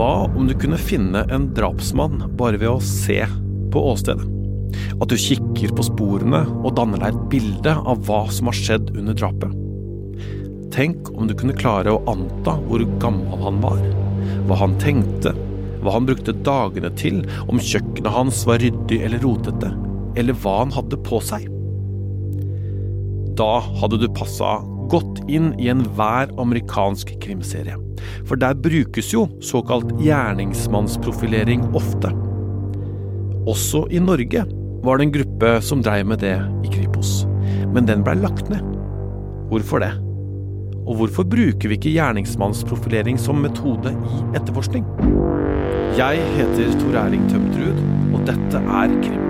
Hva om du kunne finne en drapsmann bare ved å se på åstedet? At du kikker på sporene og danner deg et bilde av hva som har skjedd under drapet? Tenk om du kunne klare å anta hvor gammel han var, hva han tenkte, hva han brukte dagene til, om kjøkkenet hans var ryddig eller rotete, eller hva han hadde på seg. Da hadde du passa godt inn i enhver amerikansk krimserie. For der brukes jo såkalt gjerningsmannsprofilering ofte. Også i Norge var det en gruppe som dreiv med det i Kripos. Men den blei lagt ned. Hvorfor det? Og hvorfor bruker vi ikke gjerningsmannsprofilering som metode i etterforskning? Jeg heter Tor Erling Tømtrud, og dette er Krimpodden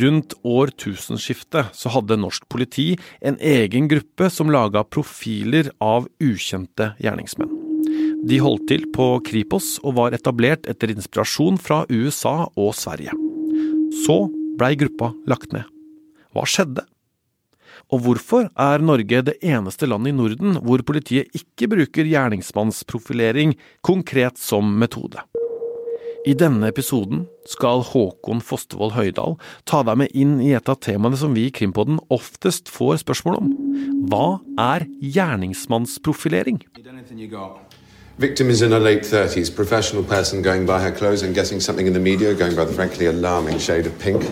rundt årtusenskiftet, så hadde norsk politi en egen gruppe som laga profiler av ukjente gjerningsmenn. De holdt til på Kripos og var etablert etter inspirasjon fra USA og Sverige. Så blei gruppa lagt ned. Hva skjedde? Og hvorfor er Norge det eneste landet i Norden hvor politiet ikke bruker gjerningsmannsprofilering konkret som metode? I denne episoden skal Håkon Fostervoll Høydal ta deg med inn i et av temaene som vi i Krimpodden oftest får spørsmål om. Hva er gjerningsmannsprofilering? Victim is in her late 30s, professional person going by her clothes and guessing something in the media, going by the frankly alarming shade of pink.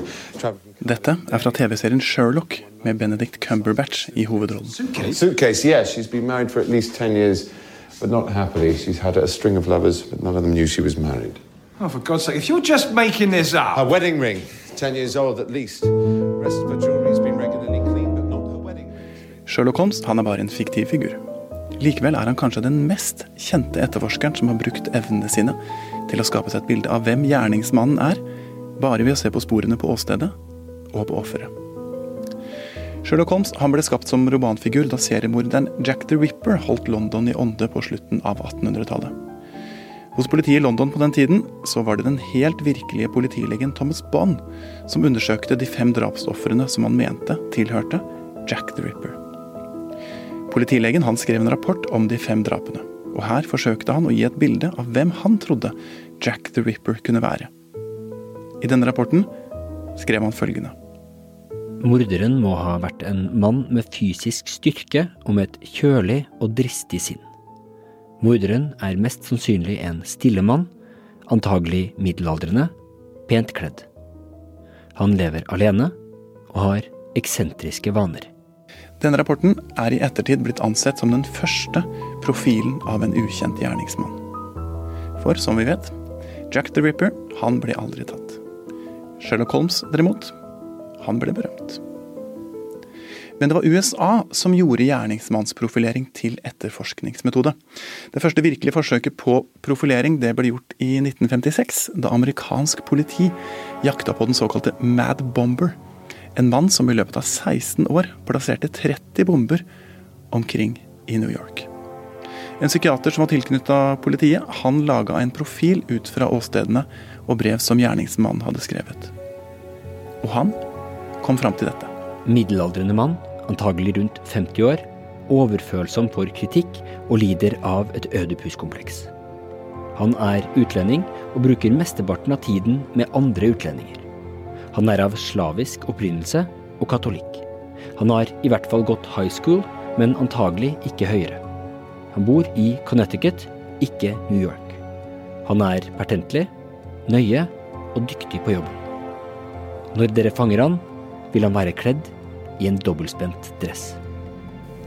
Dette er fra TV-serien Sherlock med Benedict Cumberbatch i hovedrollen. Suitcase? Suitcase, yes. She's been married for at least 10 years, but not happily. She's had a string of lovers, but none of them knew she was married. Oh, for God's sake, if you're just making this up. Her wedding ring, 10 years old at least. The rest of her jewelry's been regularly cleaned, but not her wedding ring. Sherlock Holmes han er bare en fiktiv figur. Likevel er han kanskje den mest kjente etterforskeren som har brukt evnene sine til å skape seg et bilde av hvem gjerningsmannen er, bare ved å se på sporene på åstedet og på offeret. Sherlock Holmes han ble skapt som romanfigur da seriemorderen Jack the Ripper holdt London i ånde på slutten av 1800-tallet. Hos politiet i London på den tiden så var det den helt virkelige politilegen Thomas Bond som undersøkte de fem drapsofrene som han mente tilhørte Jack the Ripper. Politilegen han skrev en rapport om de fem drapene, og her forsøkte han å gi et bilde av hvem han trodde Jack the Ripper kunne være. I denne rapporten skrev han følgende. Morderen må ha vært en mann med fysisk styrke og med et kjølig og dristig sinn. Morderen er mest sannsynlig en stille mann, antagelig middelaldrende, pent kledd. Han lever alene og har eksentriske vaner. Denne rapporten er i ettertid blitt ansett som den første profilen av en ukjent gjerningsmann. For som vi vet, Jack the Ripper han ble aldri tatt. Sherlock Holmes derimot, han ble berømt. Men det var USA som gjorde gjerningsmannsprofilering til etterforskningsmetode. Det første virkelige forsøket på profilering det ble gjort i 1956, da amerikansk politi jakta på den såkalte Mad Bomber. En mann som i løpet av 16 år plasserte 30 bomber omkring i New York. En psykiater som var tilknytta politiet, han laga en profil ut fra åstedene og brev som gjerningsmannen hadde skrevet. Og han kom fram til dette. Middelaldrende mann, antagelig rundt 50 år, overfølsom for kritikk og lider av et ødipuskompleks. Han er utlending og bruker mesteparten av tiden med andre utlendinger. Han er av slavisk opprinnelse og katolikk. Han har i hvert fall gått high school, men antagelig ikke høyere. Han bor i Connecticut, ikke New York. Han er pertentlig, nøye og dyktig på jobben. Når dere fanger han, vil han være kledd i en dobbeltspent dress.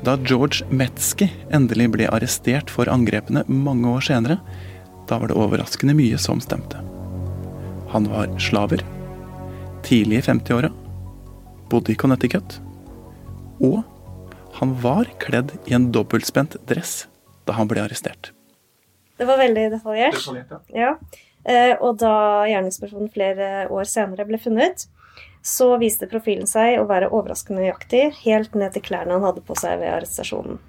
Da George Metzky endelig ble arrestert for angrepene mange år senere, da var det overraskende mye som stemte. Han var slaver, tidlig i 50-åra, bodde i Connecticut, og han var kledd i en dobbeltspent dress da han ble arrestert. Det var veldig detaljert. ja. Eh, og da gjerningspersonen flere år senere ble funnet, så viste profilen seg å være overraskende nøyaktig, helt ned til klærne han hadde på seg ved arrestasjonen.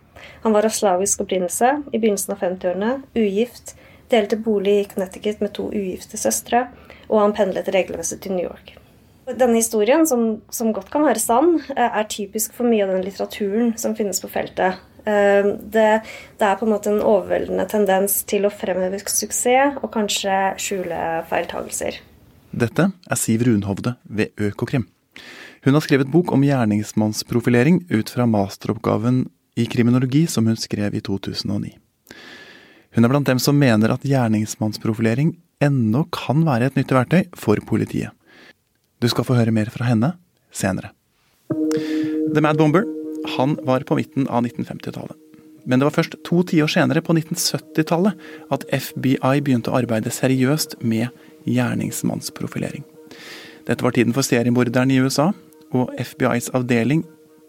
Han var av slavisk opprinnelse i begynnelsen av 50-årene, ugift, delte bolig i Connecticut med to ugifte søstre, og han pendlet regelmessig til New York. Denne historien, som, som, godt kan være sann, eh, er typisk for mye av den litteraturen som finnes på feltet. Eh, det, det, er på en måte en overveldende tendens til å fremheve suksess og kanskje skjule feiltagelser. Dette er Siv Runhovde ved Økokrim. Hun har skrevet bok om gjerningsmannsprofilering ut fra masteroppgaven i kriminologi som hun skrev i 2009. Hun er blant dem som mener at gjerningsmannsprofilering ennå kan være et nyttig verktøy for politiet. Du skal få høre mer fra henne senere. The Mad Bomber han var på midten av 1950-tallet. Men det var først to tiår senere, på 1970-tallet, at FBI begynte å arbeide seriøst med gjerningsmannsprofilering. Dette var tiden for seriemorderen i USA, og FBIs avdeling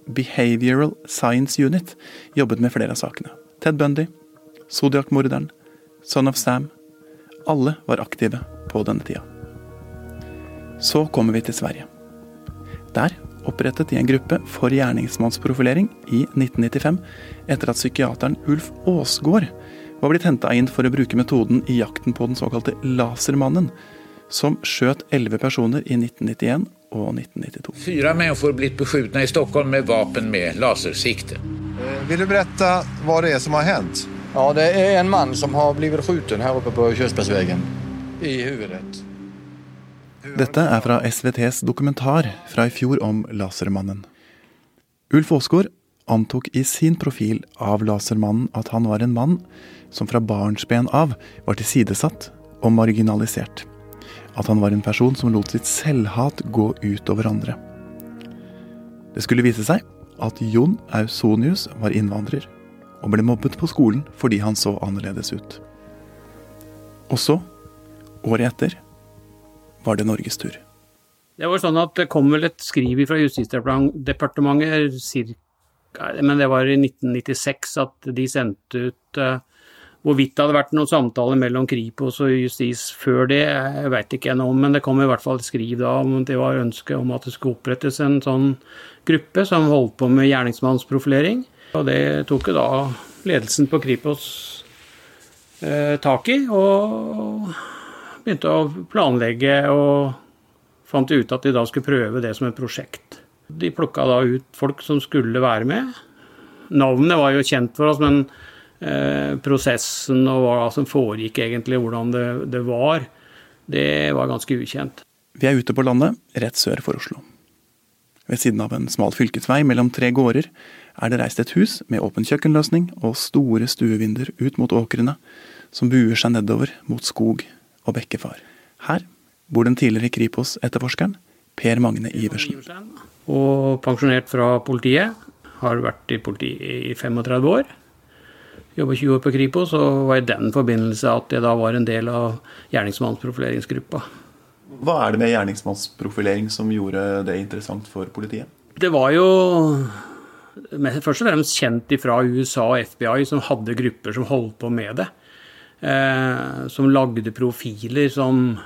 Behavioral Science Unit jobbet med flere av sakene. Ted Bundy, Zodiac-morderen, Son of Sam. Alle var aktive på denne tida. Så kommer vi til Sverige. Der opprettet de en gruppe for gjerningsmannsprofilering i 1995, etter at psykiateren Ulf Aasgaard var blitt henta inn for å bruke metoden i jakten på den såkalte Lasermannen, som skjøt elleve personer i 1991 og 1992. Fire mennesker blitt beskutt i Stockholm med våpen med lasersikte. Eh, vil du berette hva det er som har hendt? Ja, det er en mann som har blitt skutt her oppe på Kjøsbergsvegen. I hodet. Dette er fra SVTs dokumentar fra i fjor om Lasermannen. Ulf Aasgaard antok i sin profil av Lasermannen at han var en mann som fra barnsben av var tilsidesatt og marginalisert. At han var en person som lot sitt selvhat gå ut over andre. Det skulle vise seg at Jon Ausonius var innvandrer, og ble mobbet på skolen fordi han så annerledes ut. Og så, året etter, var det Norges tur. Det var sånn at det kom vel et skriv fra Justisdepartementet, men det var i 1996, at de sendte ut uh, Hvorvidt det hadde vært noen samtaler mellom Kripos og justis før det, jeg veit ikke ennå, men det kom i hvert fall et skriv da om det var ønske om at det skulle opprettes en sånn gruppe som holdt på med gjerningsmannsprofilering. Og det tok jo da ledelsen på Kripos eh, tak i, og begynte å planlegge og fant ut at de da skulle prøve det som et prosjekt. De plukka da ut folk som skulle være med. Navnet var jo kjent for oss, men prosessen og hva som foregikk egentlig, hvordan det, det var, det var ganske ukjent. Vi er ute på landet, rett sør for Oslo. Ved siden av en smal fylkesvei mellom tre gårder er det reist et hus med åpen kjøkkenløsning og store stuevinduer ut mot åkrene, som buer seg nedover mot skog og bekkefar. Her bor den tidligere Kripos-etterforskeren Per Magne Iversen. Og pensjonert fra politiet. Har vært i politiet i 35 år. Jobba 20 år på Kripos, og var i den forbindelse at jeg da var en del av gjerningsmannsprofileringsgruppa. Hva er det med gjerningsmannsprofilering som gjorde det interessant for politiet? Det var jo først og fremst kjent fra USA og FBI, som hadde grupper som holdt på med det eh, som lagde profiler som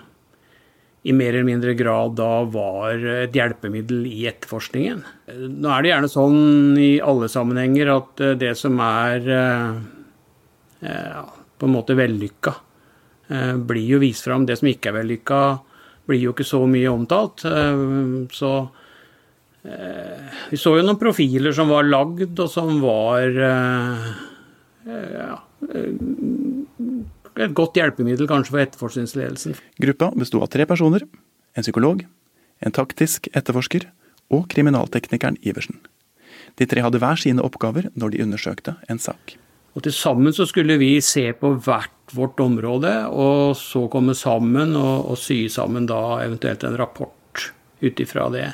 i mer eller mindre grad da var et hjelpemiddel i etterforskningen. Nå er det gjerne sånn i alle sammenhenger at eh, det som er eh, eh, på en måte vellykka, eh, blir jo vist fram. Det som ikke er vellykka, blir jo ikke så mye omtalt. Eh, så vi så jo noen profiler som var lagd, og som var ja, et godt hjelpemiddel kanskje for etterforskningsledelsen. Gruppa besto av tre personer. En psykolog, en taktisk etterforsker og kriminalteknikeren Iversen. De tre hadde hver sine oppgaver når de undersøkte en sak. Og Til sammen så skulle vi se på hvert vårt område, og så komme sammen og, og sy sammen da eventuelt en rapport ut ifra det.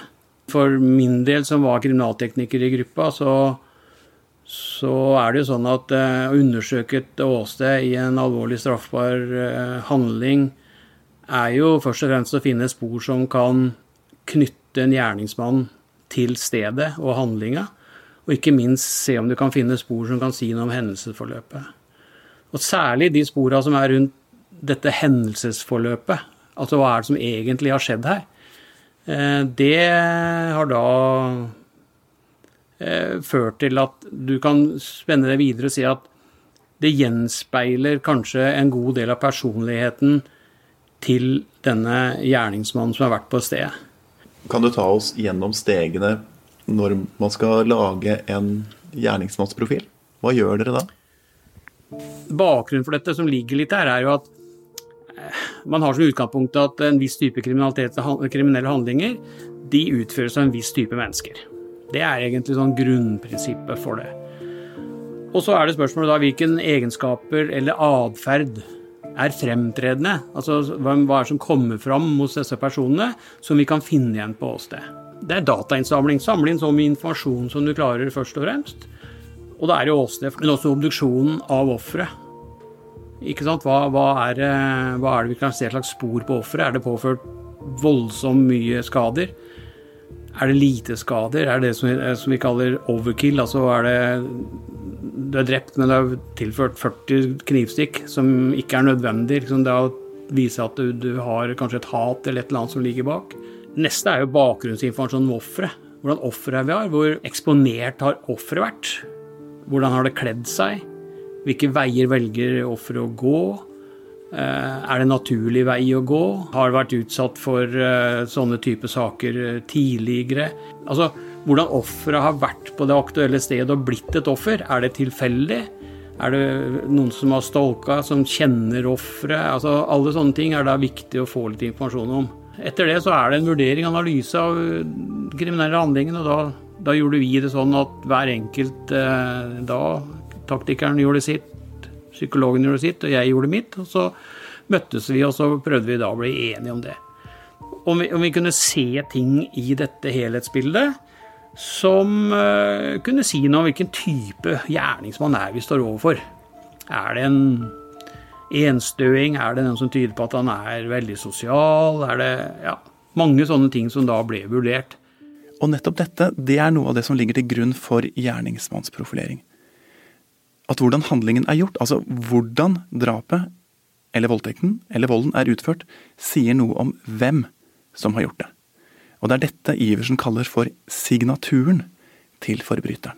For min del som var kriminaltekniker i gruppa, så så er det jo sånn at eh, å undersøke et åsted i en alvorlig straffbar eh, handling er jo først og fremst å finne spor som kan knytte en gjerningsmann til stedet og handlinga. Og ikke minst se om du kan finne spor som kan si noe om hendelsesforløpet. Og særlig de spora som er rundt dette hendelsesforløpet. Altså hva er det som egentlig har skjedd her? Eh, det har da eh, ført til at du kan spenne det videre og si at det gjenspeiler kanskje en god del av personligheten til denne gjerningsmannen som har vært på stedet. Kan du ta oss gjennom stegene når man skal lage en gjerningsmannsprofil? Hva gjør dere da? Bakgrunnen for dette som ligger litt der, er jo at eh, man har som utgangspunkt at en viss type kriminelle handlinger de utføres av en viss type mennesker. Det er egentlig sånn grunnprinsippet for det. Og så er det spørsmålet da hvilken egenskaper eller atferd er fremtredende. Altså hva er det som kommer fram hos disse personene som vi kan finne igjen på åsted. Det er datainnsamling. Samle inn så mye informasjon som du klarer, først og fremst. Og det er jo åsted, men også obduksjonen av offeret. Ikke sant? Hva, hva, er, hva, er, det vi kan se slags spor på offeret? Er det påført voldsomt mye skader? Er det lite skader? Er det det som, som vi kaller overkill? Altså er det du er drept, men det er tilført 40 knivstikk som ikke er nødvendig. Liksom det å vise at du, du, har kanskje et hat eller et eller annet som ligger bak. Neste er jo bakgrunnsinformasjon om offeret. Hvordan offeret vi har. Hvor eksponert har offeret vært? Hvordan har det kledd seg? Hvilke veier velger offeret å gå? Eh, er det en naturlig vei å gå? Har det vært utsatt for eh, sånne type saker eh, tidligere? Altså, hvordan offeret har vært på det aktuelle stedet og blitt et offer. Er det tilfeldig? Er det noen som har stalka, som kjenner offeret? Altså, alle sånne ting er da viktig å få litt informasjon om. Etter det så er det en vurdering, analyse av kriminelle handlingene, Og da, da gjorde vi det sånn at hver enkelt eh, da Taktikeren gjorde sitt, psykologen gjorde sitt, og jeg gjorde mitt. Og så møttes vi, og så prøvde vi da å bli enige om det. Om vi, om vi kunne se ting i dette helhetsbildet som eh, kunne si noe om hvilken type gjerningsmann er vi står overfor. Er det en enstøing? Er det den som tyder på at han er veldig sosial? Er det ja, mange sånne ting som da ble vurdert. Og nettopp dette det er noe av det som ligger til grunn for gjerningsmannsprofilering. At hvordan handlingen er gjort, altså hvordan drapet eller voldtekten eller volden er utført, sier noe om hvem som har gjort det. Og det er dette Iversen kaller for signaturen til forbryteren.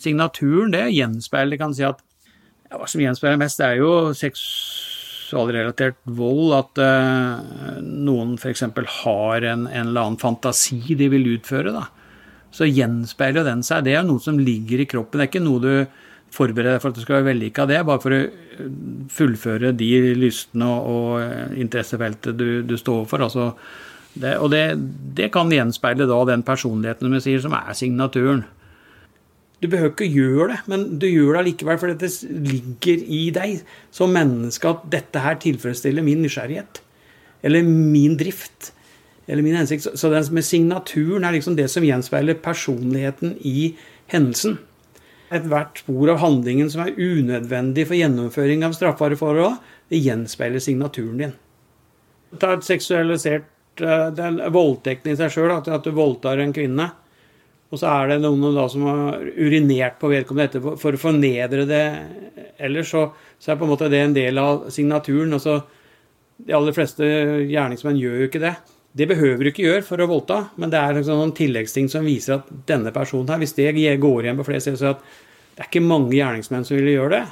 Signaturen det gjenspeiler kan si at Hva som gjenspeiler mest, det er jo seksualrelatert vold. At uh, noen f.eks. har en, en, eller annen fantasi de vil utføre. da. Så gjenspeiler den seg. Det er noe som ligger i kroppen. Det er ikke noe du forbereder deg for at du skal være vellykka. Det er bare for å fullføre de lystene og, og interessefeltet du, du står for. altså det, og det, det, kan gjenspeile da den personligheten som sier, som er signaturen. Du behøver ikke gjøre det, men du gjør det likevel fordi det ligger i deg som menneske at dette her tilfredsstiller min nysgjerrighet. Eller min drift. Eller min hensikt. Så den med signaturen er liksom det som gjenspeiler personligheten i hendelsen. Ethvert spor av handlingen som er unødvendig for gjennomføring av straffbare forhold, det gjenspeiler signaturen din. Ta et seksualisert Eh, den voldtekten i seg sjøl, at, du voldtar en kvinne. Og så er det noen da som har urinert på vedkommende etterpå for å fornedre det. Ellers så, så, er på en måte det en del av signaturen. Altså, de aller fleste gjerningsmenn gjør jo ikke det. Det behøver du ikke gjøre for å voldta, men det er liksom noen tilleggsting som viser at denne personen her, hvis det går igjen på flere steder, så er det ikke mange gjerningsmenn som ville gjøre det.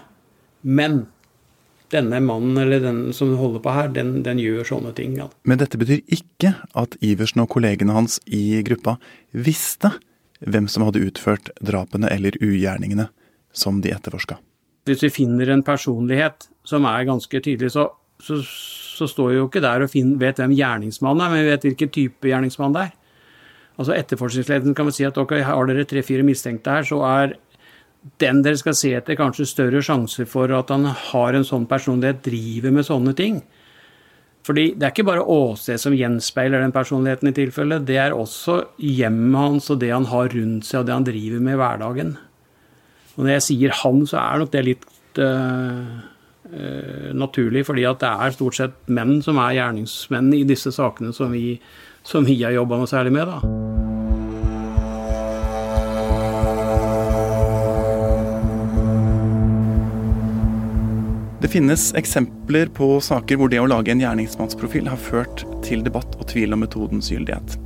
Men denne mannen eller den som holder på her, den, den gjør sånne ting. Men dette betyr ikke at Iversen og kollegene hans i gruppa visste hvem som hadde utført drapene eller ugjerningene som de etterforska. Hvis vi finner en personlighet som er ganske tydelig, så, så, så står vi jo ikke der og finner, vet hvem gjerningsmannen er, men vi vet hvilken type gjerningsmann det er. Altså Etterforskningsledelsen kan vel si at ok, har dere tre-fire mistenkte her, så er den dere skal se etter, kanskje større sjanse for at han har en sånn personlighet, driver med sånne ting. Fordi det er ikke bare åsted som gjenspeiler den personligheten i tilfellet, det er også hjemmet hans og det han har rundt seg og det han driver med i hverdagen. Og når jeg sier han, så er nok det litt uh, uh, naturlig, fordi at det er stort sett menn som er gjerningsmenn i disse sakene som vi, som vi har jobba noe særlig med. da. Det finnes eksempler på saker hvor det å lage en gjerningsmannsprofil har ført til debatt og tvil om metodens gyldighet.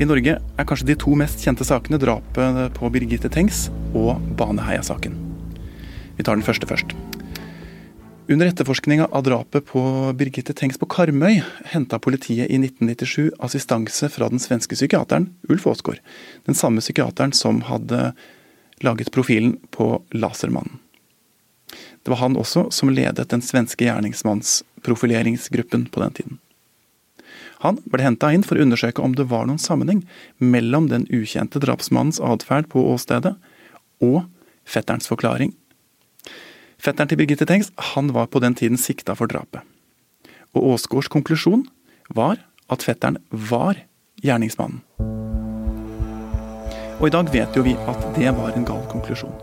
I Norge er kanskje de to mest kjente sakene drapet på Birgitte Tengs og Baneheia-saken. Vi tar den første først. Under etterforskninga av drapet på Birgitte Tengs på Karmøy henta politiet i 1997 assistanse fra den svenske psykiateren Ulf Aasgaard. Den samme psykiateren som hadde laget profilen på Lasermannen. Det var han også som ledet den svenske gjerningsmannsprofileringsgruppen på den tiden. Han ble henta inn for å undersøke om det var noen sammenheng mellom den ukjente drapsmannens atferd på åstedet og fetterens forklaring. Fetteren til Birgitte Tengs han var på den tiden sikta for drapet. Og Aasgaards konklusjon var at fetteren var gjerningsmannen. Og i dag vet jo vi at det var en gal konklusjon.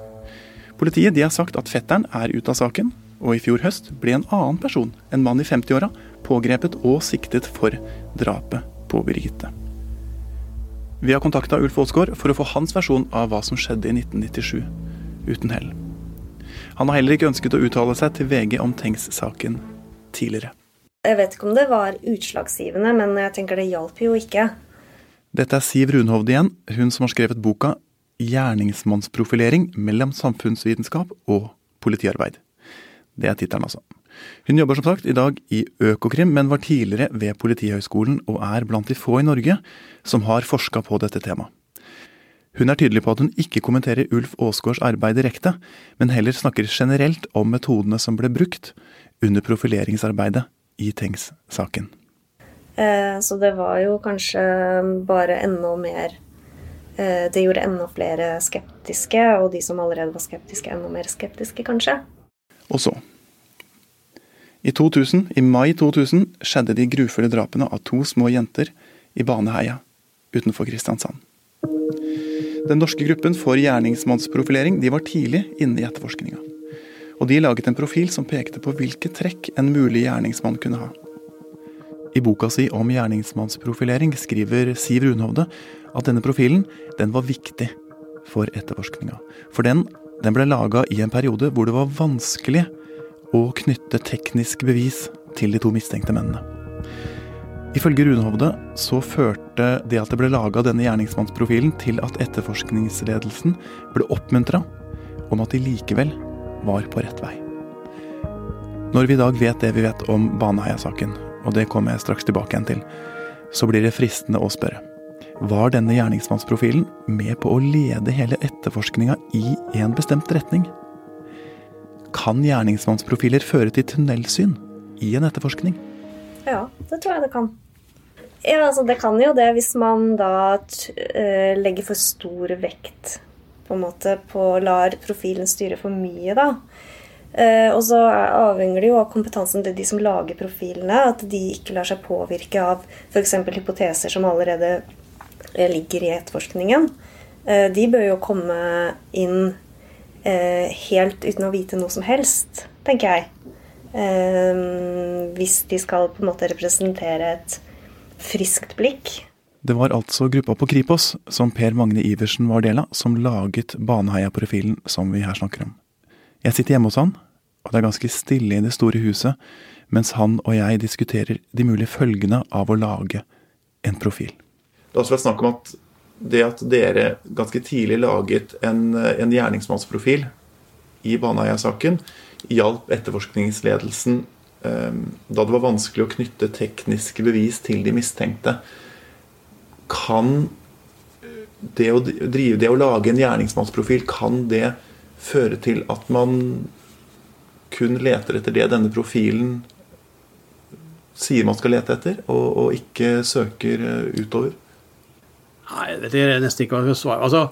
Politiet har sagt at fetteren er ute av saken, og i fjor høst ble en annen person, en mann i 50-åra, pågrepet og siktet for drapet på Birgitte. Vi har kontakta Ulf Aasgaard for å få hans versjon av hva som skjedde i 1997, uten hell. Han har heller ikke ønsket å uttale seg til VG om Tengs-saken tidligere. Jeg vet ikke om det var utslagsgivende, men jeg tenker det hjalp jo ikke. Dette er Siv Runhovd igjen, hun som har skrevet boka 'Gjerningsmannsprofilering mellom samfunnsvitenskap og politiarbeid'. Det er tittelen, altså. Hun jobber som sagt i dag i Økokrim, men var tidligere ved Politihøgskolen og er blant de få i Norge som har forska på dette temaet. Hun er tydelig på at hun ikke kommenterer Ulf Aasgaards arbeid direkte, men heller snakker generelt om metodene som ble brukt under profileringsarbeidet i Tengs-saken. Eh, så det var jo kanskje bare enda mer Det gjorde enda flere skeptiske, og de som allerede var skeptiske, enda mer skeptiske, kanskje. Og så. I 2000, i mai 2000 skjedde de grufulle drapene av to små jenter i Baneheia utenfor Kristiansand. Den norske gruppen for gjerningsmannsprofilering de var tidlig inne i etterforskninga. Og de laget en profil som pekte på hvilke trekk en mulig gjerningsmann kunne ha. I boka si om gjerningsmannsprofilering skriver Siv Runhovde at denne profilen den var viktig for etterforskninga. For den, den ble laga i en periode hvor det var vanskelig å knytte teknisk bevis til de to mistenkte mennene. Ifølge Runhovde så førte det at det ble laga denne gjerningsmannsprofilen til at etterforskningsledelsen ble oppmuntra om at de likevel var på rett vei. Når vi i dag vet det vi vet om Baneheia-saken, og det kommer jeg straks tilbake igjen til, så blir det fristende å spørre. Var denne gjerningsmannsprofilen med på å lede hele etterforskninga i en bestemt retning? Kan gjerningsmannsprofiler føre til tunnelsyn i en etterforskning? Ja, det tror jeg det kan. Ja, altså Det kan jo det hvis man da uh, legger for stor vekt på en måte på lar profilen styre for mye, da. Uh, og så avhenger det jo av kompetansen til de som lager profilene. At de ikke lar seg påvirke av f.eks. hypoteser som allerede uh, ligger i etterforskningen. de bør jo komme inn helt uten å vite noe som helst, tenker jeg. hvis de skal på en måte representere et friskt blikk. Det var altså gruppa på Kripos, som Per Magne Iversen var del av, som laget Baneheia-profilen som vi her snakker om. Jeg sitter hjemme hos han, og det er ganske stille i det store huset, mens han og jeg diskuterer de mulige følgene av å lage en profil. Det har også vært snakk om at det at dere ganske tidlig laget en, en gjerningsmannsprofil i Baneheia-saken, hjalp etterforskningsledelsen Ehm, da det var vanskelig å knytte tekniske bevis til de mistenkte, kan det å drive det å lage en gjerningsmannsprofil, kan det føre til at man kun leter etter det denne profilen sier man skal lete etter, og, og ikke søker eh, utover? Nei, det er nesten ikke hva svare. Altså,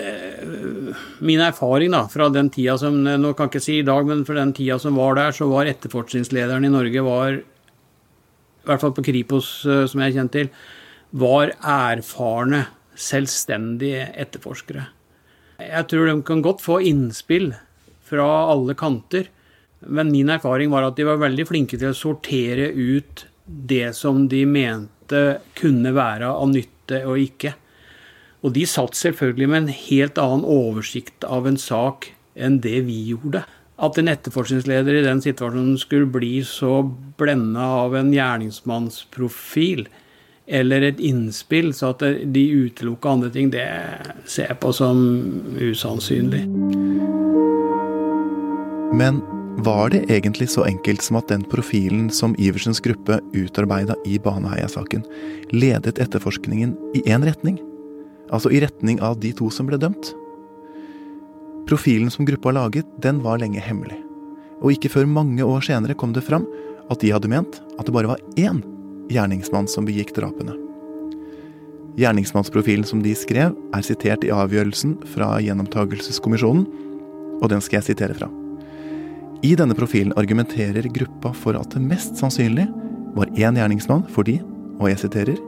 Eh, min erfaring da, fra den tida som Nå kan jeg ikke si i dag, men fra den tida som var der, så var etterforskningslederen i Norge var, i hvert fall på Kripos, eh, som jeg kjent til, var erfarne, selvstendige etterforskere. Jeg tror de kan godt få innspill fra alle kanter, men min erfaring var at de var veldig flinke til å sortere ut det som de mente kunne være av nytte og ikke. Og de satt selvfølgelig med en helt annen oversikt av en sak enn det vi gjorde. At en etterforskningsleder i den situasjonen skulle bli så blenda av en gjerningsmannsprofil, eller et innspill, så at de utelukka andre ting, det ser jeg på som usannsynlig. Men var det egentlig så enkelt som at den profilen som Iversens gruppe utarbeida i Baneheia-saken, ledet etterforskningen i én retning? Altså i retning av de to som ble dømt? Profilen som gruppa laget, den var lenge hemmelig. Og ikke før mange år senere kom det fram at de hadde ment at det bare var én gjerningsmann som begikk drapene. Gjerningsmannsprofilen som de skrev, er sitert i avgjørelsen fra Gjennomtagelseskommisjonen, og den skal jeg sitere fra. I denne profilen argumenterer gruppa for at det mest sannsynlig var én gjerningsmann fordi, og jeg siterer,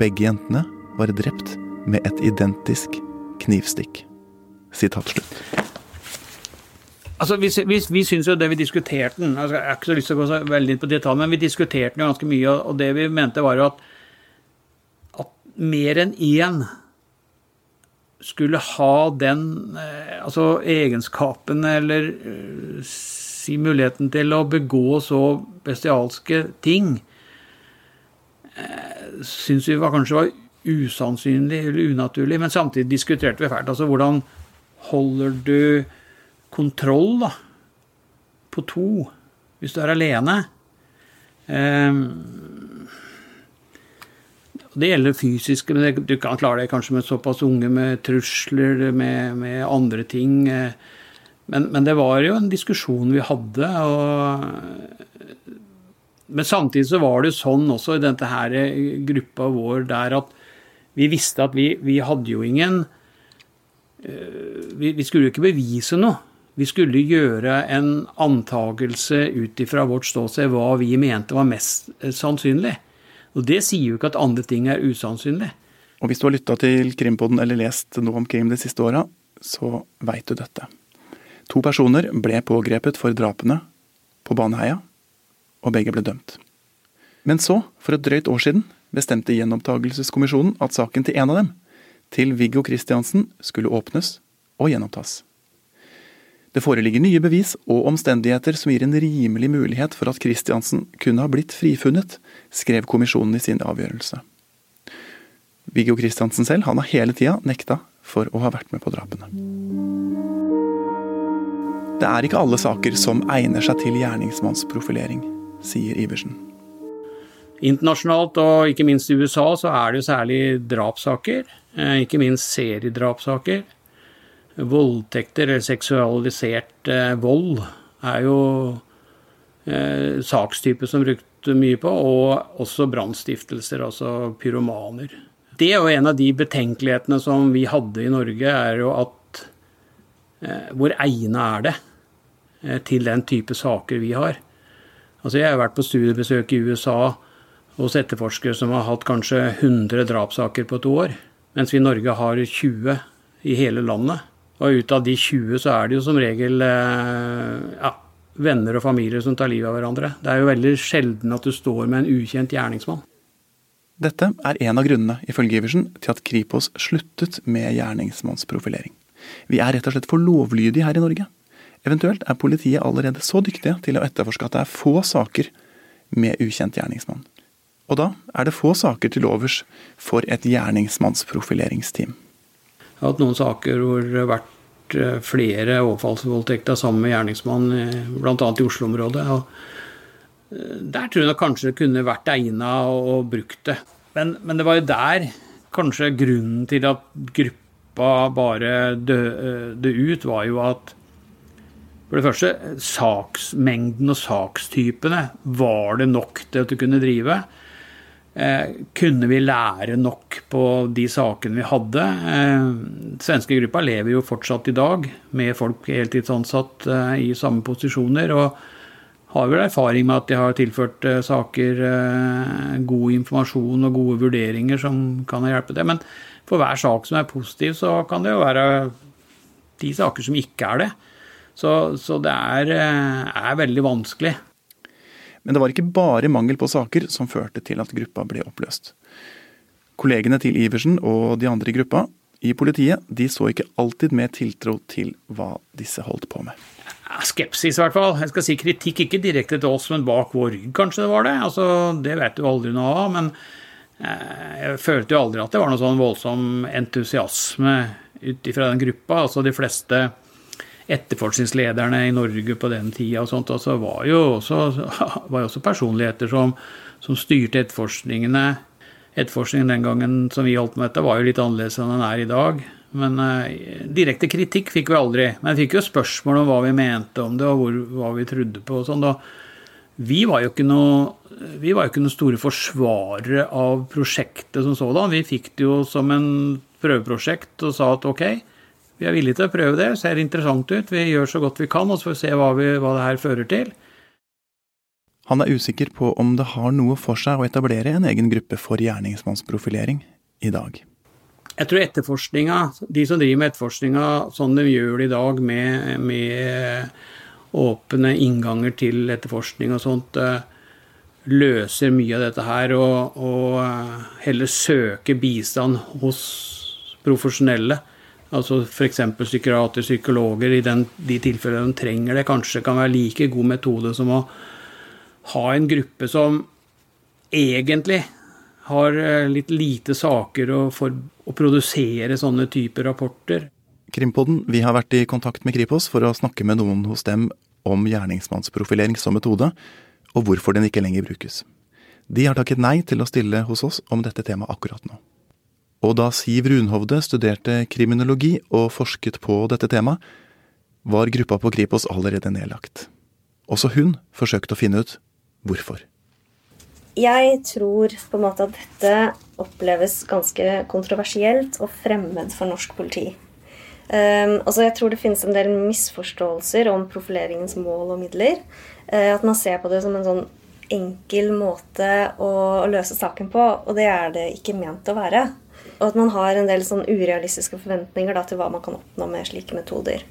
begge jentene var drept med et identisk knivstikk. Sitat slutt. Altså, Vi, vi, vi syns jo det vi diskuterte den altså, Jeg har ikke så lyst til å gå så veldig inn på detalj, men vi diskuterte den ganske mye, og det vi mente, var jo at, at mer enn én skulle ha den eh, altså egenskapen eller eh, si muligheten til å begå så bestialske ting, eh, syns vi var, kanskje var usannsynlig eller unaturlig. Men samtidig diskuterte vi fælt. Altså hvordan holder du kontroll da, på to hvis du er alene. Um, det gjelder fysiske, men du kan klare det kanskje med såpass unge med trusler, med, med andre ting. Men, men, det var jo en diskusjon vi hadde. Og, men samtidig så var det sånn også i denne her gruppa vår der at vi visste at vi, vi hadde jo ingen eh, vi, vi skulle jo ikke bevise noe. Vi skulle gjøre en antagelse ut ifra vårt ståsted hva vi mente var mest sannsynlig. Og det sier jo ikke at andre ting er usannsynlig. Og hvis du har lytta til Krimpoden eller lest noe om krim de siste åra, så veit du dette. To personer ble pågrepet for drapene på Baneheia, og begge ble dømt. Men så, for et drøyt år siden, bestemte Gjenopptakelseskommisjonen at saken til en av dem, til Viggo Kristiansen, skulle åpnes og gjenopptas. Det foreligger nye bevis og omstendigheter som gir en rimelig mulighet for at Christiansen kunne ha blitt frifunnet, skrev kommisjonen i sin avgjørelse. Viggo Kristiansen selv han har hele tida nekta for å ha vært med på drapene. Det er ikke alle saker som egner seg til gjerningsmannsprofilering, sier Iversen. Internasjonalt og ikke minst i USA så er det jo særlig drapssaker, eh, ikke minst seriedrapssaker voldtekter eller seksualisert eh, vold er jo eh, sakstype som brukte mye på, og også brannstiftelser, altså pyromaner. Det er jo en av de betenkelighetene som vi hadde i Norge, er jo at eh, hvor egnet er det eh, til den type saker vi har? Altså Jeg har vært på studiebesøk i USA hos etterforskere som har hatt kanskje 100 drapssaker på et år, mens vi i Norge har 20 i hele landet. Og ut av de 20 så er det jo som regel eh, ja, venner og familier som tar livet av hverandre. Det er jo veldig sjelden at du står med en ukjent gjerningsmann. Dette er en av grunnene, ifølge Iversen, til at Kripos sluttet med gjerningsmannsprofilering. Vi er rett og slett for lovlydige her i Norge. Eventuelt er politiet allerede så dyktige til å etterforske at det er få saker med ukjent gjerningsmann. Og da er det få saker til overs for et gjerningsmannsprofileringsteam. Jeg har hatt noen saker hvor det har vært eh, flere overfallsvoldtekter sammen med gjerningsmann, bl.a. i Oslo-området. Eh, der tror jeg kanskje det kunne vært egna og brukt det. Men, men, det var jo der kanskje grunnen til at gruppa bare døde ut, var jo at for det første, saksmengden og sakstypene var det nok til at du kunne drive. Eh, kunne vi lære nok på de sakene vi hadde? Eh, svenske gruppa lever jo fortsatt i dag med folk heltidsansatt eh, i samme posisjoner. og har vel erfaring med at de har tilført saker god informasjon og gode vurderinger som kan hjelpe det. Men for hver sak som er positiv, så kan det jo være de saker som ikke er det. Så, så det er, er veldig vanskelig. Men det var ikke bare mangel på saker som førte til at gruppa ble oppløst. Kollegene til Iversen og de andre i gruppa i politiet de så ikke alltid med tiltro til hva disse holdt på med. Skepsis, i hvert fall. Jeg skal si kritikk ikke direkte til oss, men bak vår rygg, kanskje det var det. Altså, det vet du aldri noe av. Men Jeg følte jo aldri at det var noe sånn voldsom entusiasme ut ifra den gruppa. Altså de fleste etterforskningslederne i Norge på den tida og sånt, altså var jo også, var jo også personligheter som, som, styrte etterforskningene. Etterforskningen den gangen som vi holdt med dette, var jo litt annerledes enn den er i dag. Men eh, direkte kritikk fikk vi aldri. Men vi fikk jo spørsmål om hva vi mente om det, og hvor, hva vi trodde på og sånn. Vi var jo ikke noe vi var jo ikke noen store forsvarere av prosjektet som sådan. Vi fikk det jo som en prøveprosjekt og sa at ok, vi er villige til å prøve det, ser interessant ut, vi gjør så godt vi kan, og så får vi se hva, vi, hva det her fører til. Han er usikker på om det har noe for seg å etablere en egen gruppe for gjerningsmannsprofilering i dag. Jeg tror etterforskninga, de som driver med etterforskninga sånn de gjør det i dag, med, med åpne innganger til etterforskning og sånt, eh, løser mye av dette her, og, og eh, heller søker bistand hos profesjonelle. Altså f.eks. psykiater, psykologer, i den, de tilfellene de trenger det, kanskje kan være like god metode som å ha en gruppe som egentlig har eh, litt lite saker å, for, å produsere sånne typer rapporter. Krimpodden, vi har vært i kontakt med Kripos for å snakke med noen hos dem om gjerningsmannsprofilering som metode, og hvorfor den ikke lenger brukes. De har takket nei til å stille hos oss om dette temaet akkurat nå. Og da Siv Runhovde studerte kriminologi og forsket på dette temaet, var gruppa på Kripos allerede nedlagt. Også hun forsøkte å finne ut hvorfor. Jeg tror på en måte at dette oppleves ganske kontroversielt og fremmed for norsk politi. Um, altså jeg tror det finnes en del misforståelser om profileringens mål og midler. Uh, at man ser på det som en sånn enkel måte å, løse saken på, og det er det ikke ment å være. Og at man har en del sånn urealistiske forventninger da, til hva man kan oppnå med slike metoder.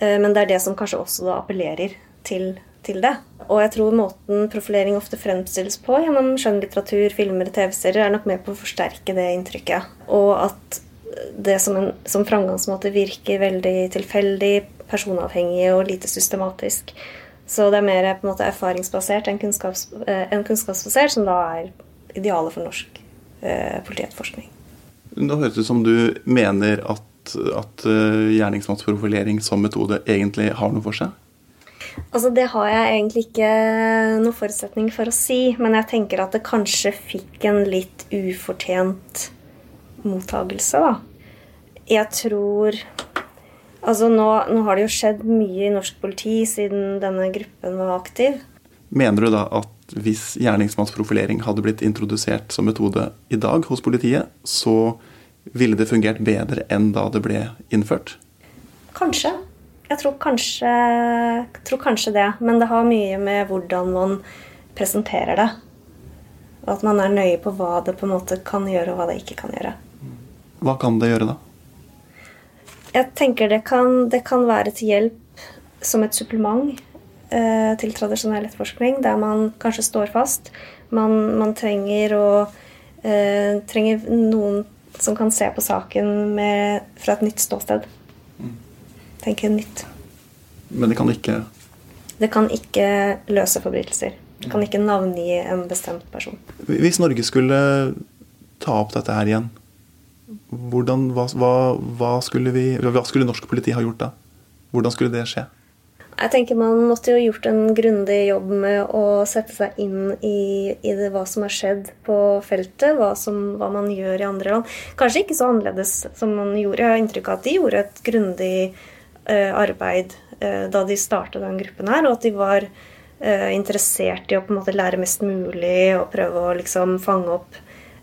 Uh, men det er det som kanskje også da appellerer til, til det. Og jeg tror måten profilering ofte fremstilles på gjennom skjønnlitteratur, filmer og TV-serier, er nok med på å forsterke det inntrykket. Og at det som, en, som framgangsmåte virker veldig tilfeldig, personavhengig og lite systematisk. Så det er mer på en måte erfaringsbasert enn, kunnskaps, en kunnskapsbasert, som da er idealet for norsk eh, politietterforskning. Nå høres det ut som du mener at, at uh, gjerningsmannsprofilering som metode egentlig har noe for seg? Altså, Det har jeg egentlig ikke noen forutsetning for å si, men jeg tenker at det kanskje fikk en litt ufortjent mottagelse, da. Jeg tror Altså nå, nå, har det jo skjedd mye i norsk politi siden denne gruppen var aktiv. Mener du da at hvis gjerningsmannsprofilering hadde blitt introdusert som metode i dag hos politiet, så ville det fungert bedre enn da det ble innført? Kanskje. Jeg tror kanskje, tror kanskje det. Men det har mye med hvordan man presenterer det. Og at man er nøye på hva det på en måte kan gjøre, og hva det ikke kan gjøre. Hva kan det gjøre, da? Jeg tenker det kan, det kan være til hjelp som et supplement eh, til tradisjonell etterforskning, der man kanskje står fast. Man, man trenger, å, eh, trenger noen som kan se på saken med, fra et nytt ståsted. Mm. Tenke nytt. Men det kan ikke Det kan ikke løse forbrytelser. Det kan ikke navngi en bestemt person. Hvis Norge skulle ta opp dette her igjen, hvordan, hva, hva, skulle vi, hva skulle norsk politi ha gjort da? Hvordan skulle det skje? Jeg tenker Man måtte jo gjort en grundig jobb med å sette seg inn i, i det, hva som har skjedd på feltet. Hva, som, hva, man gjør i andre land. Kanskje ikke så annerledes som man gjorde. Jeg har inntrykk av at de gjorde et grundig uh, arbeid uh, da de startet den gruppen her, og at de var uh, interessert i å på en måte lære mest mulig og prøve å liksom fange opp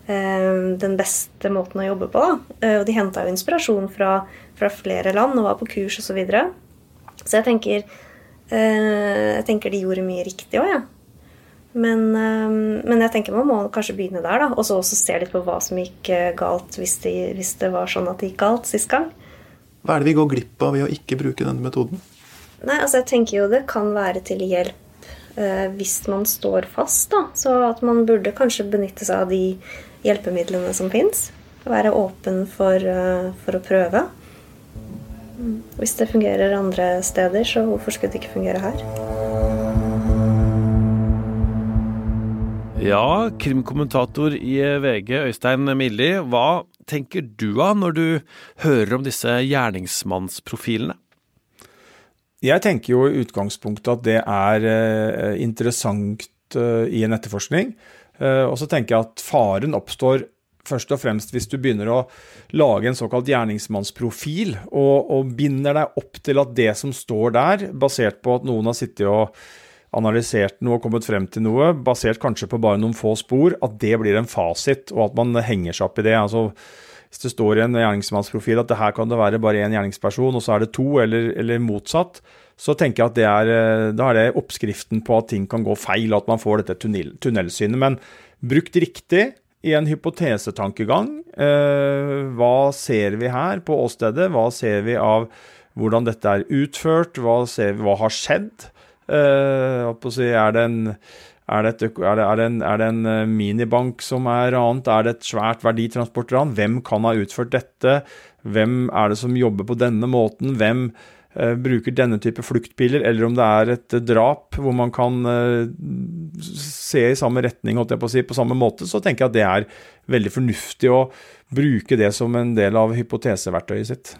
den beste måten å jobbe på. Eh, og de henta jo inspirasjon fra, fra, flere land og var på kurs osv. Så, videre. så jeg tenker, jeg tenker de gjorde mye riktig òg, Ja. Men, men, jeg tenker man må kanskje begynne der, da. Og så også se litt på hva som gikk galt hvis, de, hvis, det var sånn at det gikk galt sist gang. Hva er det vi går glipp av ved å ikke bruke denne metoden? Nei, altså jeg tenker jo det kan være til hjelp eh, hvis man står fast, da. Så at man burde kanskje benytte seg av de hjelpemidlene som fins. Være åpen for, eh, for, å prøve. Hvis det fungerer andre steder, så hvorfor skulle det ikke fungere her? Ja, krimkommentator i VG, Øystein Milli. Hva tenker du av når du hører om disse gjerningsmannsprofilene? Jeg tenker jo i utgangspunktet at det er eh, interessant eh, i en etterforskning. Eh, og så tenker jeg at faren oppstår først og fremst hvis du begynner å lage en såkalt gjerningsmannsprofil, og, og binder deg opp til at det som står der, basert på at noen har sittet og analysert noe og kommet frem til noe, basert kanskje på bare noen få spor, at det blir en fasit, og at man henger seg opp i det. altså hvis det står i en gjerningsmannsprofil at det her kan det være bare én gjerningsperson, og så er det to, eller, eller, motsatt, så tenker jeg at det er, eh, da er det oppskriften på at ting kan gå feil, og at man får dette tunnel, tunnelsynet. Men brukt riktig i en hypotesetankegang, eh, hva ser vi her på åstedet? Hva ser vi av hvordan dette er utført? Hva, ser vi, hva har skjedd? Uh, er det en eh, minibank som er ranet? Er det et svært verditransportran? Hvem kan ha utført dette? Hvem er det som jobber på denne måten? Hvem bruker denne type fluktpiler? Eller om det er et drap hvor man kan uh, se i samme retning, holdt jeg på å si, på samme måte, så tenker jeg at det er veldig fornuftig å bruke det som en del av hypoteseverktøyet sitt.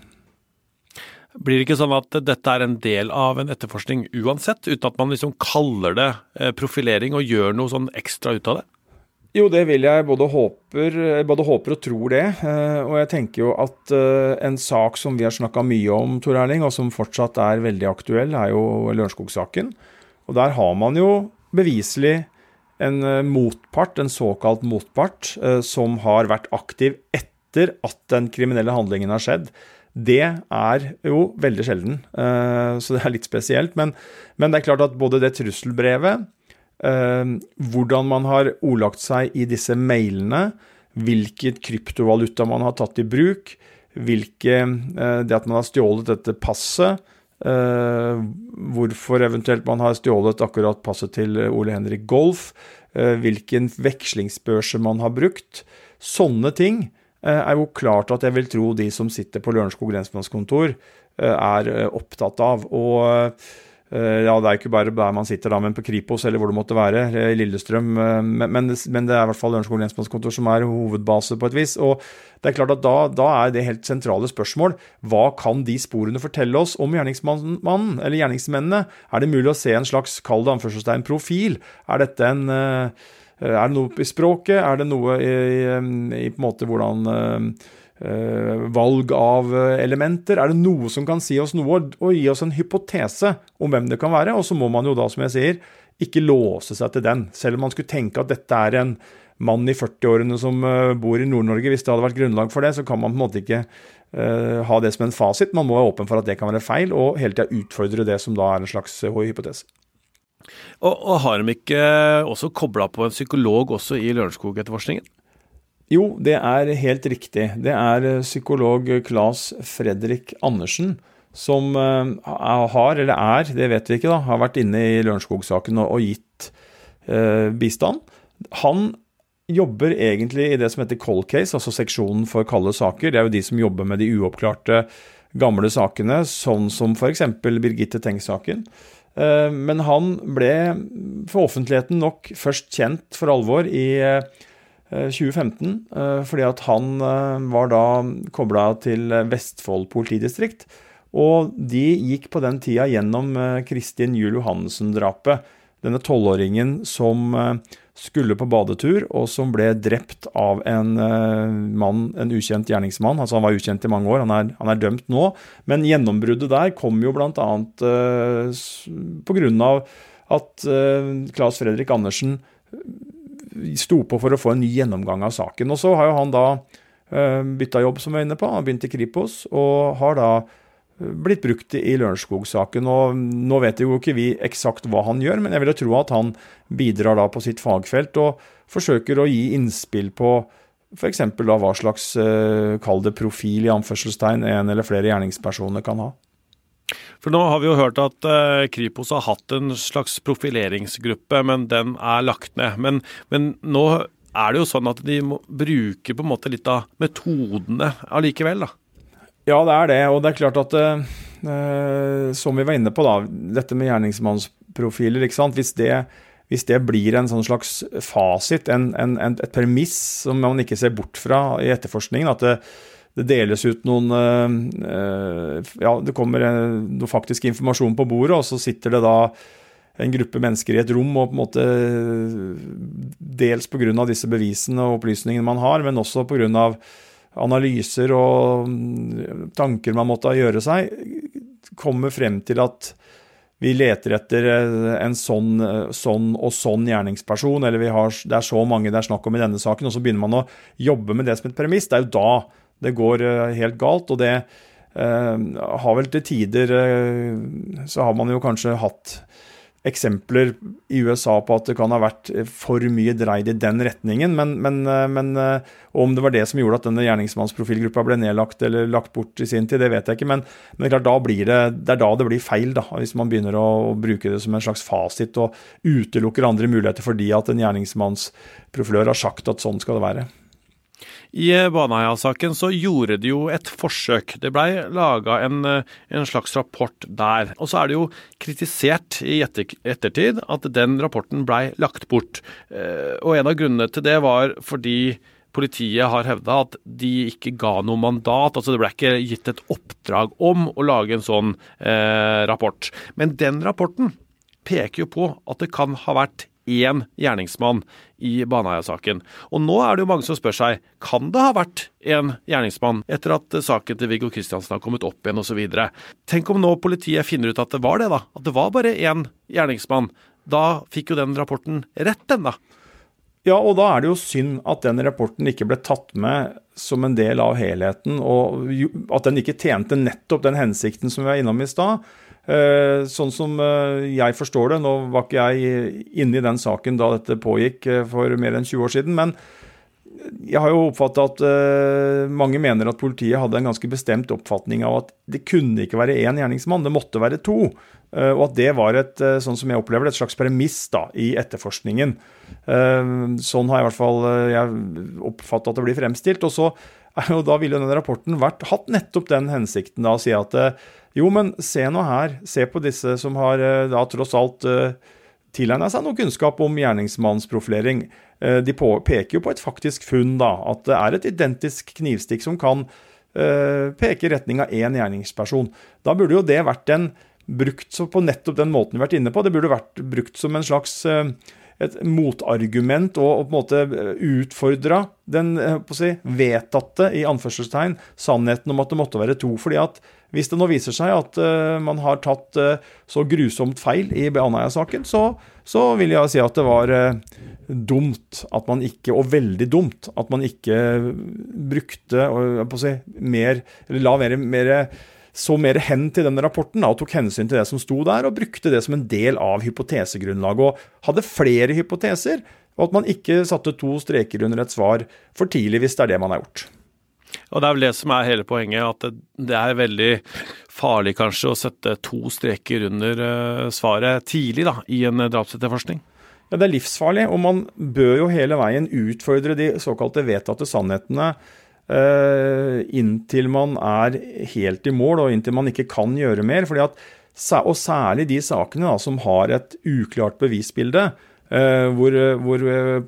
Blir det ikke sånn at dette er en del av en etterforskning uansett, uten at man liksom kaller det eh, profilering og gjør noe sånn ekstra ut av det? Jo, det vil jeg både håper, både håper og tror det. Eh, og jeg tenker jo at eh, en sak som vi har snakka mye om, Tor Erling, og som fortsatt er veldig aktuell, er jo Lørenskog-saken. Og der har man jo beviselig en motpart, en såkalt motpart, som har vært aktiv etter at den kriminelle handlingen har skjedd. Det er jo veldig sjelden, eh, så det er litt spesielt. Men, men det er klart at både det trusselbrevet, eh, hvordan man har ordlagt seg i disse mailene, hvilket kryptovaluta man har tatt i bruk, hvilke, eh, det at man har stjålet dette passet, hvorfor eventuelt man har stjålet akkurat passet til Ole Henrik Golf, hvilken vekslingsbørse man har brukt. Sånne ting Eh, er jo klart at jeg vil tro de som sitter på Lørenskog lensmannskontor, eh, er eh, opptatt av. Og ja, det er ikke bare der man sitter, da, men på Kripos eller hvor det måtte være, i Lillestrøm. Men, men det er i hvert fall Lørenskog lensmannskontor som er hovedbase på et vis. Og det er klart at da, da, er det helt sentrale spørsmål hva kan de sporene fortelle oss om gjerningsmannen eller gjerningsmennene? Er det mulig å se en slags, kall det anførselstegn, profil? Er dette en Eh, er det noe i språket? Er det noe i, i på en måte hvordan valg av elementer? Er det noe som kan si oss noe og gi oss en hypotese om hvem det kan være? Og så må man jo da, som jeg sier, ikke låse seg til den. Selv om man skulle tenke at dette er en mann i 40-årene som bor i Nord-Norge, hvis det hadde vært grunnlag for det, så kan man på en måte ikke uh, ha det som en fasit. Man må være åpen for at det kan være feil, og hele tida utfordre det som da er en slags hypotese. Og, og har de ikke også kobla på en psykolog også i Lørenskog-etterforskningen? Jo, det er helt riktig. Det er eh, psykolog Claes Fredrik Andersen som uh, har, eller er, det vet vi ikke, da, har vært inne i Lørenskog-saken og, gitt uh, bistand. Han jobber egentlig i det som heter cold case, altså seksjonen for kalde saker. Det er jo de som jobber med de uoppklarte gamle sakene, sånn som f.eks. Birgitte Tengs-saken. Eh, men han ble for offentligheten nok først kjent for alvor i 2015, eh, fordi at han eh, var da kobla til Vestfold politidistrikt. Og de gikk på den tida gjennom Kristin Juel Johannessen-drapet. Denne tolvåringen som skulle på badetur, og som ble drept av en mann, en ukjent gjerningsmann. Altså Han var ukjent i mange år, han er, han er dømt nå. Men gjennombruddet der kom jo bl.a. Uh, pga. at uh, Claes Fredrik Andersen sto på for å få en ny gjennomgang av saken. Og så har jo han da uh, bytta jobb, som vi er inne på. Han begynte i Kripos, og har da blitt brukt i Lørenskog-saken. og Nå vet jo ikke vi eksakt hva han gjør, men jeg vil jo tro at han bidrar da på sitt fagfelt og forsøker å gi innspill på f.eks. hva slags, eh, kall det profil i anførselstegn, en eller flere gjerningspersoner kan ha. For nå har vi jo hørt at uh, Kripos har hatt en slags profileringsgruppe, men den er lagt ned. Men, men, nå er det jo sånn at de må bruke på en måte litt av metodene allikevel, da. Ja, det er det. Og det er klart at eh, som vi var inne på, da, dette med gjerningsmannsprofiler. ikke sant? Hvis det hvis det blir en sånn slags fasit, en, en, et premiss som man ikke ser bort fra i etterforskningen, at det, det deles ut noen Ja, det kommer noe faktisk informasjon på bordet, og så sitter det da en gruppe mennesker i et rom, og på en måte dels pga. disse bevisene og opplysningene man har, men også pga. analyser og tanker man måtte gjøre seg, kommer frem til at vi leter etter en sånn, sånn og sånn gjerningsperson, eller har, det er så mange det er snakk om i denne saken, og så begynner man å jobbe med det som et premiss. Det er jo da det går eh, helt galt. og det eh, har vel til tider eh, Så har man jo kanskje hatt eksempler i USA på at det kan ha vært for mye dreid i den retningen. Men, men, men om det var det som gjorde at denne gjerningsmannsprofilgruppa ble nedlagt eller lagt bort i sin tid, det vet jeg ikke. Men, men klart, det, det, er da det blir feil, da, hvis man begynner å, bruke det som en slags fasit og utelukker andre muligheter fordi at en gjerningsmannsprofilør har sagt at sånn skal det være. I Baneheia-saken så gjorde de jo et forsøk. Det blei laga en, en, slags rapport der. Og så er det jo kritisert i etter, ettertid at den rapporten blei lagt bort. Eh, og en av grunnene til det var fordi politiet har hevda at de ikke ga noe mandat. altså Det ble ikke gitt et oppdrag om å lage en sånn eh, rapport. Men den rapporten peker jo på at det kan ha vært én gjerningsmann i Baneheia-saken. Og nå er det jo mange som spør seg kan det ha vært en gjerningsmann etter at saken til Viggo Kristiansen har kommet opp igjen osv. Tenk om nå politiet finner ut at det var det, da. At det var bare én gjerningsmann. Da fikk jo den rapporten rett, den da. Ja, og da er det jo synd at den rapporten ikke ble tatt med som en del av helheten, og at den ikke tjente nettopp den hensikten som vi var innom i stad. Eh, sånn som eh, jeg forstår det, nå var ikke jeg inne i den saken da dette pågikk eh, for mer enn 20 år siden, men jeg har jo oppfatta at mange mener at politiet hadde en ganske bestemt oppfatning av at det kunne ikke være én gjerningsmann, det måtte være to. og at det var et, sånn som jeg opplever det, et slags premiss da, i etterforskningen. sånn har jeg i hvert fall oppfatta at det blir fremstilt. Og så da ville denne rapporten vært, hatt nettopp den hensikten da, å si at jo, men se nå her. Se på disse som har eh, da tross alt eh, tilegna seg noe kunnskap om gjerningsmannsprofilering. Uh, de peker jo på et faktisk funn, da. At det er et identisk knivstikk som kan peke i retning av én gjerningsperson. Da burde jo det vært en brukt på nettopp den måten vi har vært inne på. Det burde vært brukt som en slags et motargument og, på en måte utfordra den si, vedtatte i anførselstegn, sannheten om at det måtte være to. fordi at hvis det nå viser seg at uh, man har tatt uh, så grusomt feil i Baneheia-saken, så, så, vil jeg si at det var uh, dumt at man ikke, og veldig dumt, at man ikke brukte si, mer, eller la mer, mer så mer hen til den rapporten og tok hensyn til det som sto der, og brukte det som en del av hypotesegrunnlaget. Og hadde flere hypoteser, og at man ikke satte to streker under et svar for tidlig, hvis det er det man har gjort. Og det er vel det som er hele poenget, at det, er veldig farlig kanskje å sette to streker under uh, svaret tidlig da, i en uh, drapsetterforskning? Ja, Det er livsfarlig, og man bør jo hele veien utfordre de såkalte vedtatte sannhetene uh, inntil man er helt i mål, og inntil man ikke kan gjøre mer. fordi at, Og særlig de sakene da, som har et uklart bevisbilde, hvor, hvor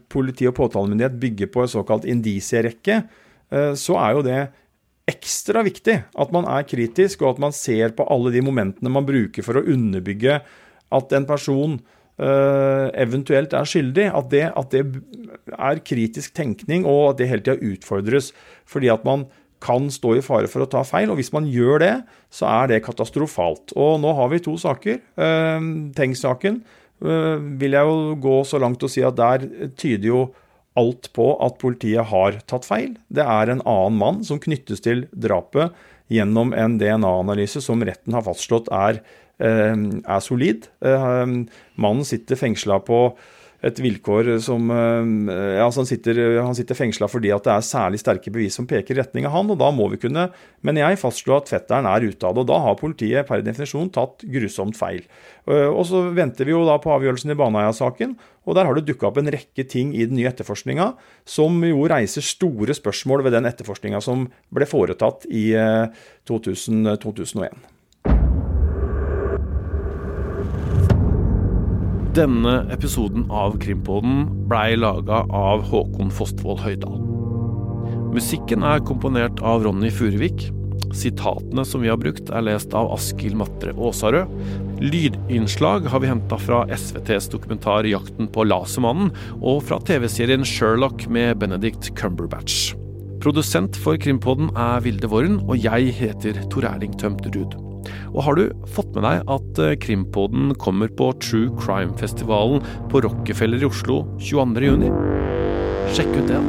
politi og påtalemyndighet bygger på en såkalt indisierekke, Eh, så er jo det ekstra viktig at man er kritisk, og at man ser på alle de momentene man bruker for å underbygge at en person eh, eventuelt er skyldig. At det, at det er kritisk tenkning, og at det hele tida utfordres. Fordi at man kan stå i fare for å ta feil, og hvis man gjør det, så er det katastrofalt. Og nå har vi to saker. Eh, Tengs-saken vil jeg jo gå så langt og si at der tyder jo alt på at politiet har tatt feil. Det er en annen mann som knyttes til drapet gjennom en DNA-analyse som retten har fastslått er, eh, er solid. Eh, mannen sitter fengsla på et vilkår som eh, ja, altså Han sitter, han sitter fengsla fordi at det er særlig sterke bevis som peker i retning av han, og da må vi kunne, men jeg, fastslå at fetteren er ute av det. og Da har politiet per definisjon tatt grusomt feil. Eh, og Så venter vi jo da på avgjørelsen i Baneheia-saken, og der har det dukka opp en rekke ting i den nye etterforskninga som jo reiser store spørsmål ved den etterforskninga som ble foretatt i 2000, eh, 2001. Denne episoden av Krimpoden blei laga av Håkon Fostvold Høydal. Musikken er komponert av Ronny Furuvik. Sitatene som vi har brukt, er lest av Askild Matre Aasarød. Lydinnslag har vi henta fra SVTs dokumentar 'Jakten på lasermannen' og fra TV-serien Sherlock med Benedict Cumberbatch. Produsent for Krimpodden er Vilde Worren, og jeg heter Tor Erling Tømt Ruud. Og har du fått med deg at Krimpoden Krimpodden kommer på True Crime-festivalen på Rockefeller i Oslo 22.6? Sjekk ut det.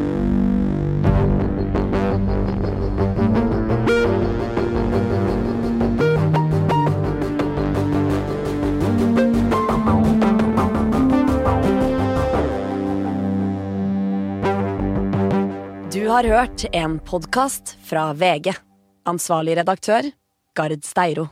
Du har hørt en podkast fra VG. Ansvarlig redaktør, Gard Steiro.